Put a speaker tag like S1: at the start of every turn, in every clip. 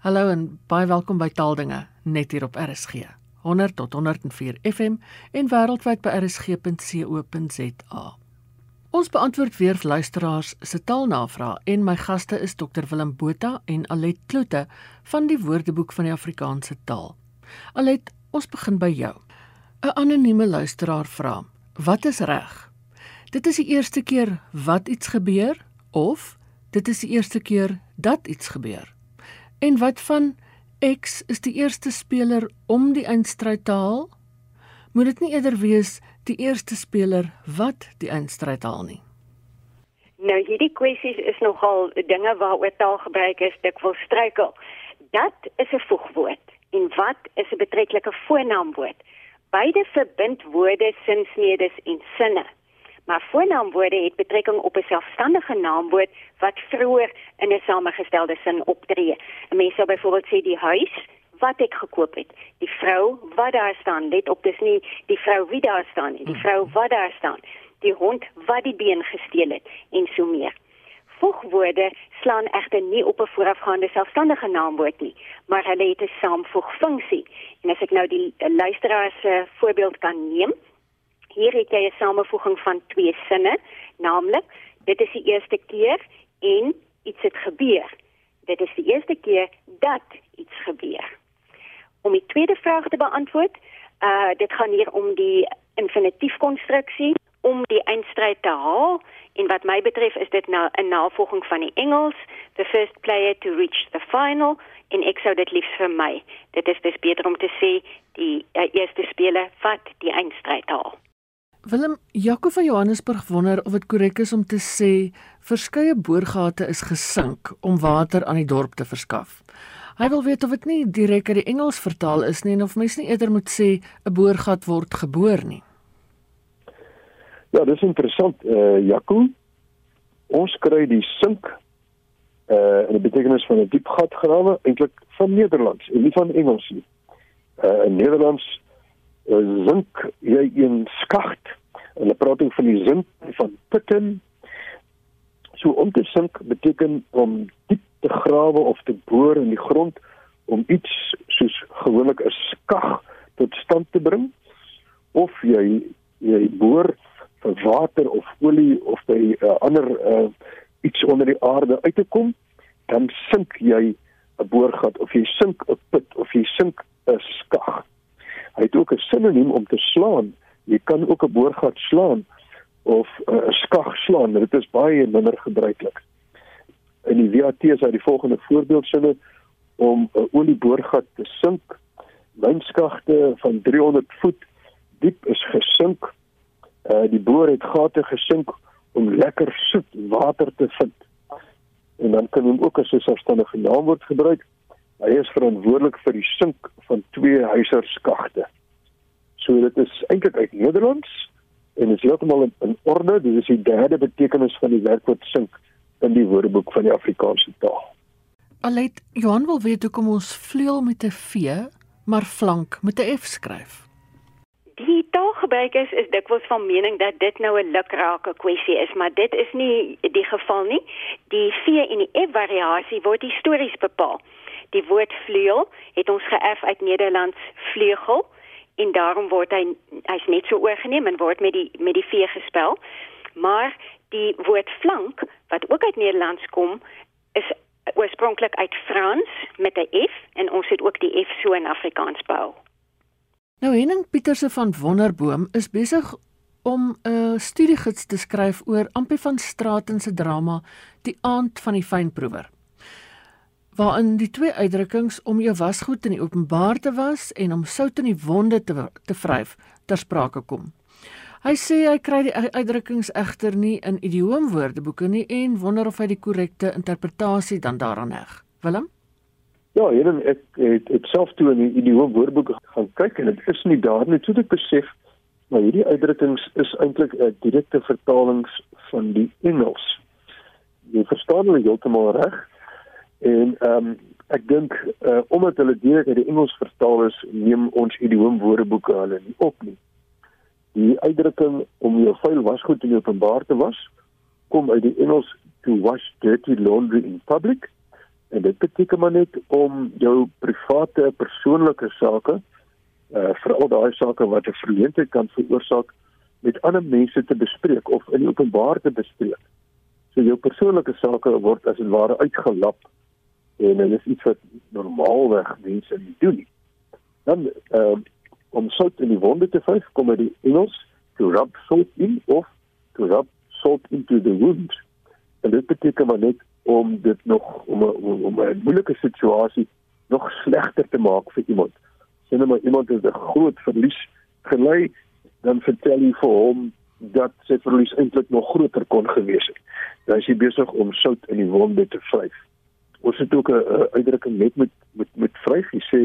S1: Hallo en baie welkom by Taaldinge net hier op RSG. 100 tot 104 FM en wêreldwyd by rsg.co.za. Ons beantwoord weer luisteraars se taalnavrae en my gaste is Dr Willem Botha en Alet Kloete van die Woordeboek van die Afrikaanse taal. Alet, ons begin by jou. 'n Anonieme luisteraar vra: Wat is reg? Dit is die eerste keer wat iets gebeur of dit is die eerste keer dat iets gebeur. En wat van X is die eerste speler om die eindstryd te haal? Moet dit nie eerder wees die eerste speler wat die eindstryd haal nie?
S2: Nou hierdie kwessies is nogal dinge waaroor taalgebruik is dikwels struikel. Dat is 'n voegwoord en wat is 'n betreklike voornaamwoord? Beide verbind woorde, sinsnedes en sinne. Maar voornaamwoorde het betrekking op 'n selfstandige naamwoord wat vroeër in 'n samengestelde sin optree. 'n Mens sou byvoorbeeld sê die huis wat ek gekoop het, die vrou wat daar staan, let op dis nie die vrou wie daar staan nie, die hmm. vrou wat daar staan, die hond wat die been gesteel het en so meer. Voegwoorde slaan egter nie op 'n voorafgaande selfstandige naamwoord nie, maar hulle het 'n saamvoegfunksie. En as ek nou die luisteraar se voorbeeld kan neem, Hier het jy 'n samevoeging van twee sinne, naamlik dit is die eerste keer en iets het gebeur. Dit is die eerste keer dat iets gebeur. Om die tweede vraag te beantwoord, uh dit gaan hier om die infinitiefkonstruksie om die eindstryd te haal en wat my betref is dit nou 'n navolging van die Engels the first player to reach the final en ek sou dit liefs vir my dit is dis beter om te sê die uh, eerste speler wat die eindstryd haal
S1: Willem Jaco van Johannesburg wonder of dit korrek is om te sê verskeie boorgate is gesink om water aan die dorp te verskaf. Hy wil weet of dit nie direk uit die Engels vertaal is nie en of mens nie eerder moet sê 'n boorgat word geboor nie.
S3: Ja, dis interessant eh uh, Jaco. Ons kry die sink eh uh, in die betekenis van 'n diep gat grawe eintlik van Nederlands en nie van Engels nie. Eh uh, in Nederlands zink jy een skagt en hulle praat ook van die zink van putten. So om te sink beteken om diep te grawe of te boor in die grond om iets soos gewoonlik 'n skag tot stand te bring. Of jy jy boor vir water of olie of by 'n uh, ander uh, iets onder die aarde uit te kom dan sink jy 'n boorgat of jy sink 'n put of jy sink 'n skag Hy het ook 'n sinoniem om te slaan. Jy kan ook 'n boorgat slaan of eh, 'n uh, skag slaan. Dit is baie minder gebruiklik. In die WAT is daar die volgende voorbeeldsinne om 'n olieboorgat te sink. Mynskagte van 300 voet diep is gesink. Uh die boor het gate gesink om lekker soet water te vind. En dan kan hom ook as 'n selfstandige naamwoord gebruik. Hy is verantwoordelik vir die sink van twee huiserskagte. So dit is eintlik uit Nederlands en is heeltemal in, in orde. Dit is die derde betekenis van die werkwoord sink in die Woordeboek van die Afrikaanse taal.
S1: Alet Johan wil weet hoekom ons vleuel met 'n V maar flank met 'n F skryf.
S2: Die taalgebruikers is dikwels van mening dat dit nou 'n lukrake kwessie is, maar dit is nie die geval nie. Die V en die F variasie word histories bepaal. Die woord vleuel het ons geërf uit Nederlands vleugel en daarom word hy hy's net so oorgeneem en word met die met die v gespel. Maar die woord flank wat ook uit Nederlands kom is oorspronklik uit Frans met 'n f en ons het ook die f so in Afrikaans bou.
S1: Nou Henning Pieterse van Wonderboom is besig om 'n studiegids te skryf oor Ampie van Straaten se drama Die aand van die fynproewer waarin die twee uitdrukkings om jou wasgoed in die openbaar te was en om sout in die wonde te te vryf ter sprake kom. Hy sê hy kry die uitdrukkings egter nie in idioomwoordeboeke nie en wonder of hy die korrekte interpretasie dan daaraan heg. Willem?
S3: Ja, hier ek het ek self toe in die idioomwoordeboeke gaan kyk en dit is nie daar nie toe ek besef maar hierdie uitdrukkings is eintlik 'n direkte vertalings van die Engels. Jy verstaan hulle heeltemal reg. En ehm um, ek dink uh, omdat hulle direk uit die Engels vertaal is, neem ons idioomwoordeboeke hulle nie op nie. Die uitdrukking om jou vuil wasgoed in openbaar te was, kom uit die Engels to wash dirty laundry in public En dit beteken maar net om jou private persoonlike sake, uh veral daai sake wat 'n verleentheid kan veroorsaak, met ander mense te bespreek of in openbaar te bespreek. So jou persoonlike sake word as 'n ware uitgelap en dit is iets wat normaalweg mense nie doen nie. Dan uh om sout in die wonde te vryf, kom uit die Engels to rub salt in of to rub salt into the wound. En dit beteken maar net om dit nog om 'n om 'n moeilike situasie nog slegter te maak vir iemand. Sien nou maar iemand het 'n groot verlies gelei, dan vertel jy vir hom dat sy verlies eintlik nog groter kon gewees het. Dan is jy besig om sout in die wonde te vryf. Ons het ook 'n uitdrukking net met met met vryf, jy sê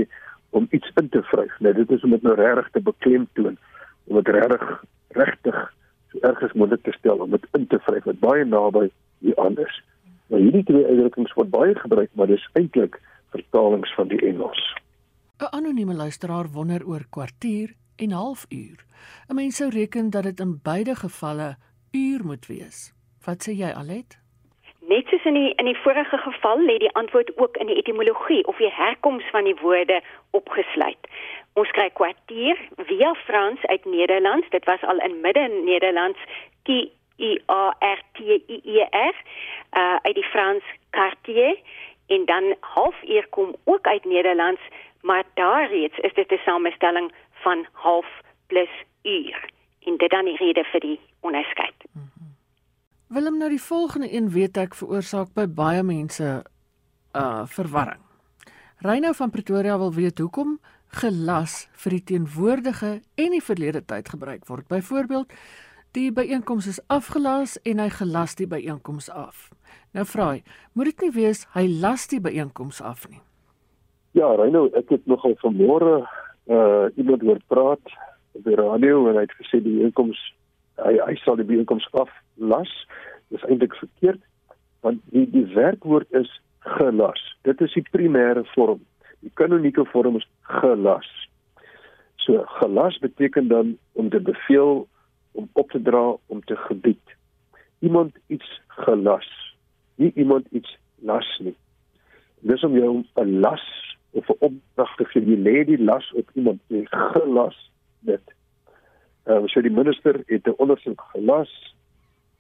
S3: om iets in te vryf. Nou dit is om dit nou regtig te beklemtoon, om dit regtig regtig so erg as moontlik te stel om dit in te vryf wat baie naby hier anders. Nou hierdie twee uitdrukkings word baie gebruik, maar dis eintlik vertalings van die Engels.
S1: 'n Anonieme luisteraar wonder oor kwartier en halfuur. 'n Mens sou reken dat dit in beide gevalle uur moet wees. Wat sê jy, Alet?
S2: Net soos in die in die vorige geval lê die antwoord ook in die etimologie of die herkoms van die woorde opgesluit. Ons kry kwartier via Frans uit Nederlands. Dit was al in Midden-Nederlands Q I A R T I E R uh uit die Frans quartier en dan halfuur kom ook uit Nederlands, maar daar reeds is dit 'n samestelling van half plus uur. En dit dan die rede vir die.
S1: Willem nou die volgende een weet ek veroorsaak by baie mense uh verwarring. Reynou van Pretoria wil weet hoekom gelas vir die teenwoordige en die verlede tyd gebruik word. Byvoorbeeld Die byeenkoms is afgelas en hy gelas die byeenkoms af. Nou vra hy, moet dit nie wees hy las die byeenkoms af nie?
S3: Ja, Reyno, ek het nogal vanmôre uh iemand hoor praat op die radio en hy het gesê die byeenkoms hy hy sal die byeenkoms aflas. Dis eintlik verkeerd want die die werkwoord is gelas. Dit is die primêre vorm. Die kanonieke vorm is gelas. So gelas beteken dan om te beveel om op te dra om te gebied. Iemand iets gelas, nie iemand iets las nie. Dis om jou 'n las of 'n opdrag te gee. Jy lê die las op iemand jy gelas. Ehm uh, so die minister het 'n ondersoek gelas.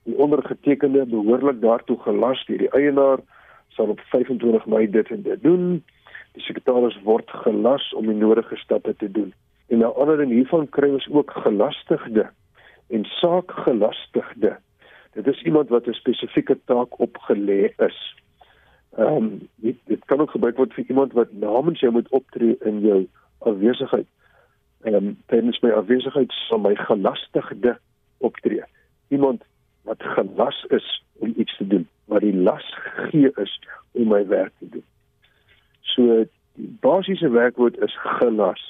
S3: Die ondergetekende behoorlik daartoe gelas deur die eienaar sal op 25 Mei dit en dit doen. Die sekretaris word gelas om die nodige stappe te doen. En nou ander ding hiervan kry ons ook gelastigde en saakgelastigde. Dit is iemand wat 'n spesifieke taak opgelê is. Ehm um, dit kan ook gebruik word vir iemand wat namens jou moet optree in jou afwesigheid. Ehm um, tensy my afwesigheid sal my gelastigde optree. Iemand wat gelas is om iets te doen, wat die las gegee is om my werk te doen. So die basiese werkwoord is gelas.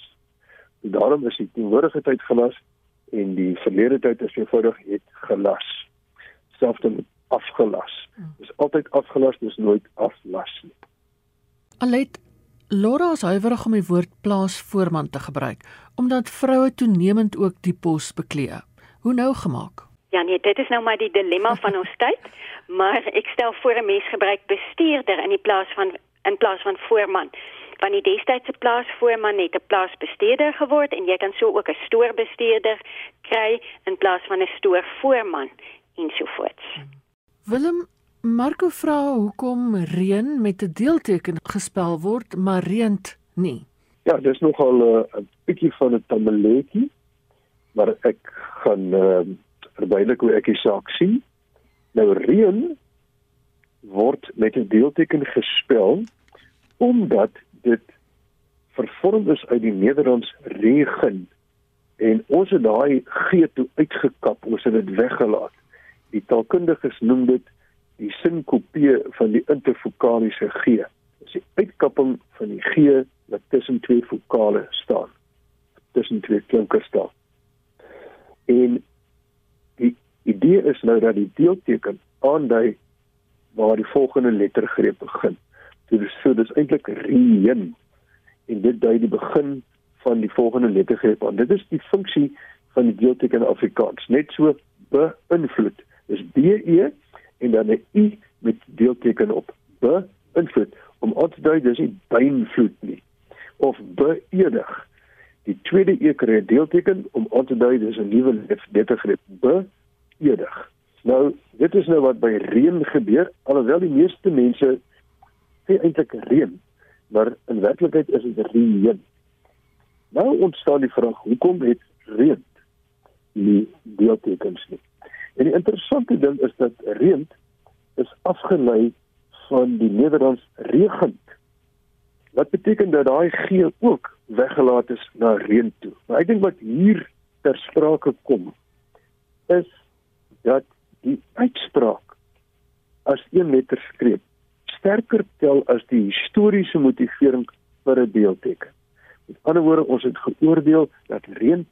S3: En daarom is die teenwoordige tyd gelas en die verlede tyd is eenvoudig het gelas. Selfs met afgelas. Hmm. Dis altyd afgelas, dis nooit aflas nie.
S1: Alet Laura is huiwerig om die woord plaasvoorman te gebruik omdat vroue toenemend ook die pos beklee. Hoe nou gemaak?
S2: Ja nee, dit is nou maar die dilemma van ons tyd, maar ek stel voor 'n mens gebruik bestuurder in die plaas van in plaas van voorman van die destydse plaasvoorman het 'n plaasbestuurder geword en jy kan so ook 'n stoorbestuurder kry in plaas van 'n stoorvoorman ensovoorts.
S1: Willem Marco vra hoekom reën met 'n deelteken gespel word maar reënt nie.
S3: Ja, dis nogal 'n uh, bietjie van 'n tamaletjie, maar ek gaan uh, verduidelik hoe ek die saak sien. Nou reën word met 'n deelteken gespel omdat dit vervorm is uit die Nederlands regen en ons het daai g toe uitgekap ons het dit weggelaat die taalkundiges noem dit die sinkopie van die intervokaliese g dis die uitkapping van die g wat tussen twee vokale staan tussen twee klinkers staan en die idee is nou dat die deelteken aandui waar die volgende lettergreep begin So dis so dis eintlik reën en dit dui die begin van die volgende lettergreep aan. Dit is die funksie van die deelteken Afrikaans. Net so beïnvloed. Dis B E en dan 'n U met deelteken op. Beïnvloed om aan te dui dis nie beinvloed nie of beëdig. Die tweede e kry 'n deelteken om te dui dis 'n nuwe lettergreep beëdig. Nou, dit is nou wat by reën gebeur, alhoewel die meeste mense sê eintlik reën, maar in werklikheid is dit reën. Nou ontstaan die vraag, hoekom het reën nie deeltekens nie? En die interessante ding is dat reën is afgelei van die Nederlands regend. Wat beteken dat daai g ook weggelaat is na reën toe. Maar ek dink wat hier ter sprake kom is dat die uitspraak as een letter skreep sterker tel as die historiese motivering vir 'n deelteken. Met ander woorde, ons het geoordeel dat reën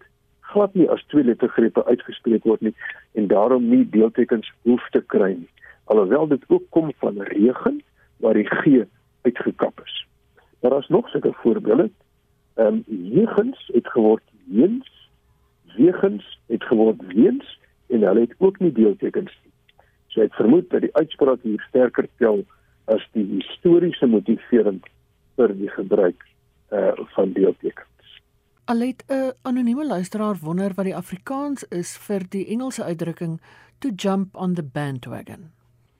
S3: glad nie as twee lettergrepe uitgespreek word nie en daarom nie deeltekens hoef te kry nie alhoewel dit ook kom van regen waar die g uitgekap is. Daar is nog sulke voorbeelde. Ehm um, jegens het geword eens, wegens het geword weens en hulle het ook nie deeltekens nie. So ek vermoed dat die uitspraak hier sterker tel as die historiese motivering vir die gebruik uh van deeltekens.
S1: Alet 'n anonieme luisteraar wonder wat die Afrikaans is vir die Engelse uitdrukking to jump on the bandwagon.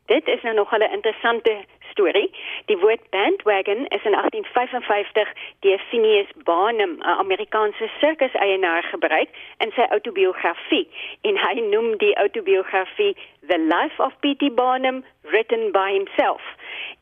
S2: Dit is nou nog 'n interessante storie. Die woord bandwagon is in 1855 deur Phineas Barnum, 'n Amerikaanse sirkuseienaar gebruik in sy outobiografie en hy noem die outobiografie The Life of P.T. Barnum written by himself.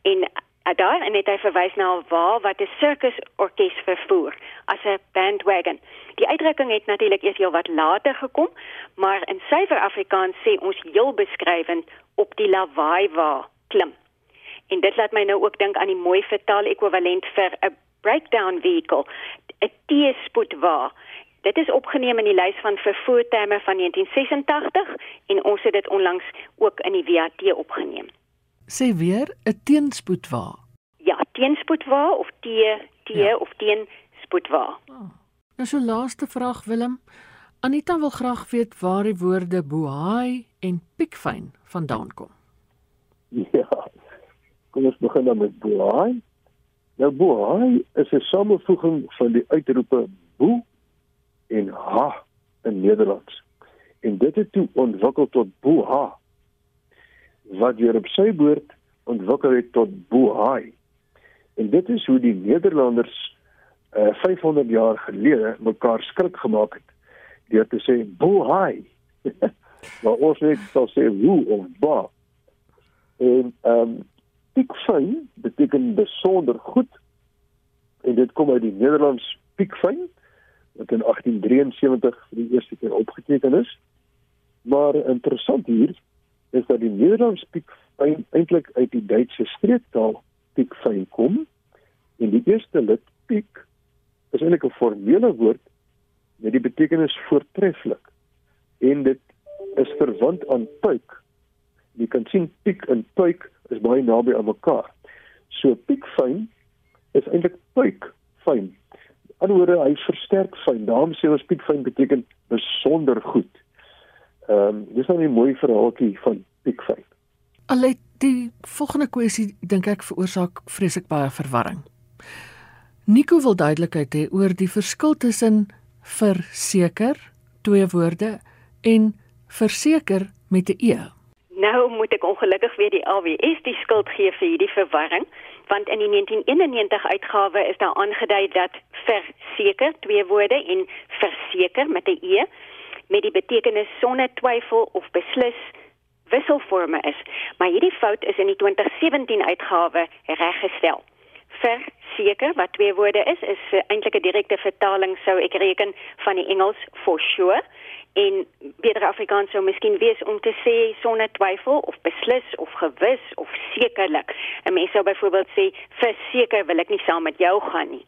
S2: En daar en het hy verwys na 'n wa wat 'n sirkusorkes vervoer as 'n bandwagon. Die uitdrukking het natuurlik eers heelwat later gekom, maar in suiwer Afrikaans sê ons heel beskrywend op die lawaai wa klim. En dit laat my nou ook dink aan die mooi vertaal ekwivalent vir 'n breakdown vehicle, 'n T-spoed wa. Dit is opgeneem in die lys van vervoerterme van 1986 en ons het dit onlangs ook in die WAT opgeneem.
S1: Sê weer 'n teenspoedwa.
S2: Ja, teenspoedwa of T T ja. of teenspoedwa. Oh.
S1: Nou so laaste vraag Willem. Anita wil graag weet waar die woorde bohaai en piekfyn vandaan kom.
S3: Ja. Kom ons begin dan met bohaai. Nou bohaai is 'n samevoeging van die uitroepe bo en ha in Nederlands. En dit het toe ontwikkel tot boha wat weer op sy beurt ontwikkel het tot bohaai. En dit is hoe die Nederlanders uh, eh, 500 jaar gelede mekaar skrik gemaak het deur te sê bohaai. maar ons net sal sê hoe of ba. En ehm um, piekfyn beteken besonder goed. En dit kom uit die Nederlands piekfyn wat in 1873 vir die eerste keer opgeteken is. Maar interessant hier is dat die Nederlands piekfyn eintlik uit die Duitse streektaal piekfyn kom. En die eerste lid piek is eintlik 'n formele woord met die betekenis voortreffelik. En dit is verwant aan puik. Jy kan sien piek en puik is baie naby aan mekaar. So piekfyn is eintlik puik fyn. Anderswoorde hy versterk fyn. Daarom sê ons piekfyn beteken besonder goed. Ehm um, dis nou 'n mooi verhaaltjie van piekfyn.
S1: Allet die volgende kwessie dink ek veroorsaak vreeslik baie verwarring. Nico wil duidelikheid hê oor die verskil tussen verseker, twee woorde en verseker met 'n e.
S2: Nou moet ek ongelukkig weer die AWS die skuld gee vir hierdie verwarring, want in die 1991 uitgawe is daar aangedui dat verseker twee woorde en verseker met 'n e met die betekenis sonder twyfel of beslis wisselforme is. Maar hierdie fout is in die 2017 uitgawe reggestel. Verseker wat twee woorde is, is eintlik 'n direkte vertaling sou ek reken van die Engels for sure en beter Afrikaans sou miskien wees om te sê sonder twyfel of beslis of gewis of sekerlik. 'n Mens sou byvoorbeeld sê verseker wil ek nie saam met jou gaan nie.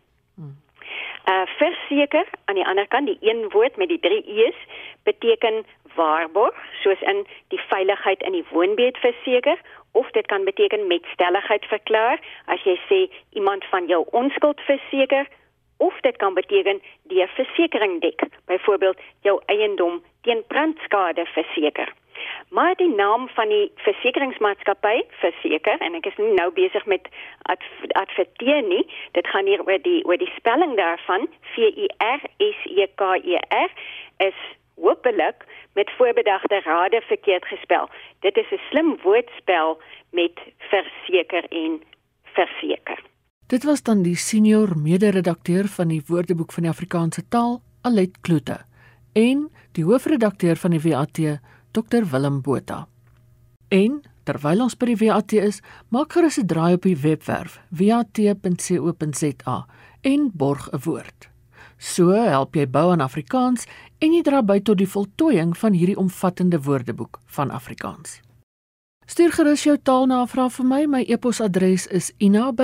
S2: Uh verseker aan die ander kant die een woord met die drie e's beteken waarborg soos in die veiligheid in die woonbuurt verseker of dit kan beteken met stelligheid verklaar as jy sê iemand van jou onskuld verseker of dit kan beteken die versekering dek byvoorbeeld jou eiendom teen brandskade verseker. Maar die naam van die versekeringsmaatskappy verseker en ek is nie nou besig met adverteer nie. Dit gaan hier oor die oor die spelling daarvan V I R S E K E R is hopelik met voorbedagte rade verkeerd gespel. Dit is 'n slim woordspel met verseker en verseker.
S1: Dit was dan die senior mede-redakteur van die Woordeboek van die Afrikaanse taal, Alet Kloete, en die hoofredakteur van die WAT, Dr Willem Botha. En terwyl ons by die WAT is, maak gerus 'n draai op die webwerf wat.co.za en borg 'n woord. So help jy bou aan Afrikaans en jy dra by tot die voltooiing van hierdie omvattende woordeboek van Afrikaans. Stuur gerus jou taalnavraag vir my. My e-posadres is ina@rsg.co.za.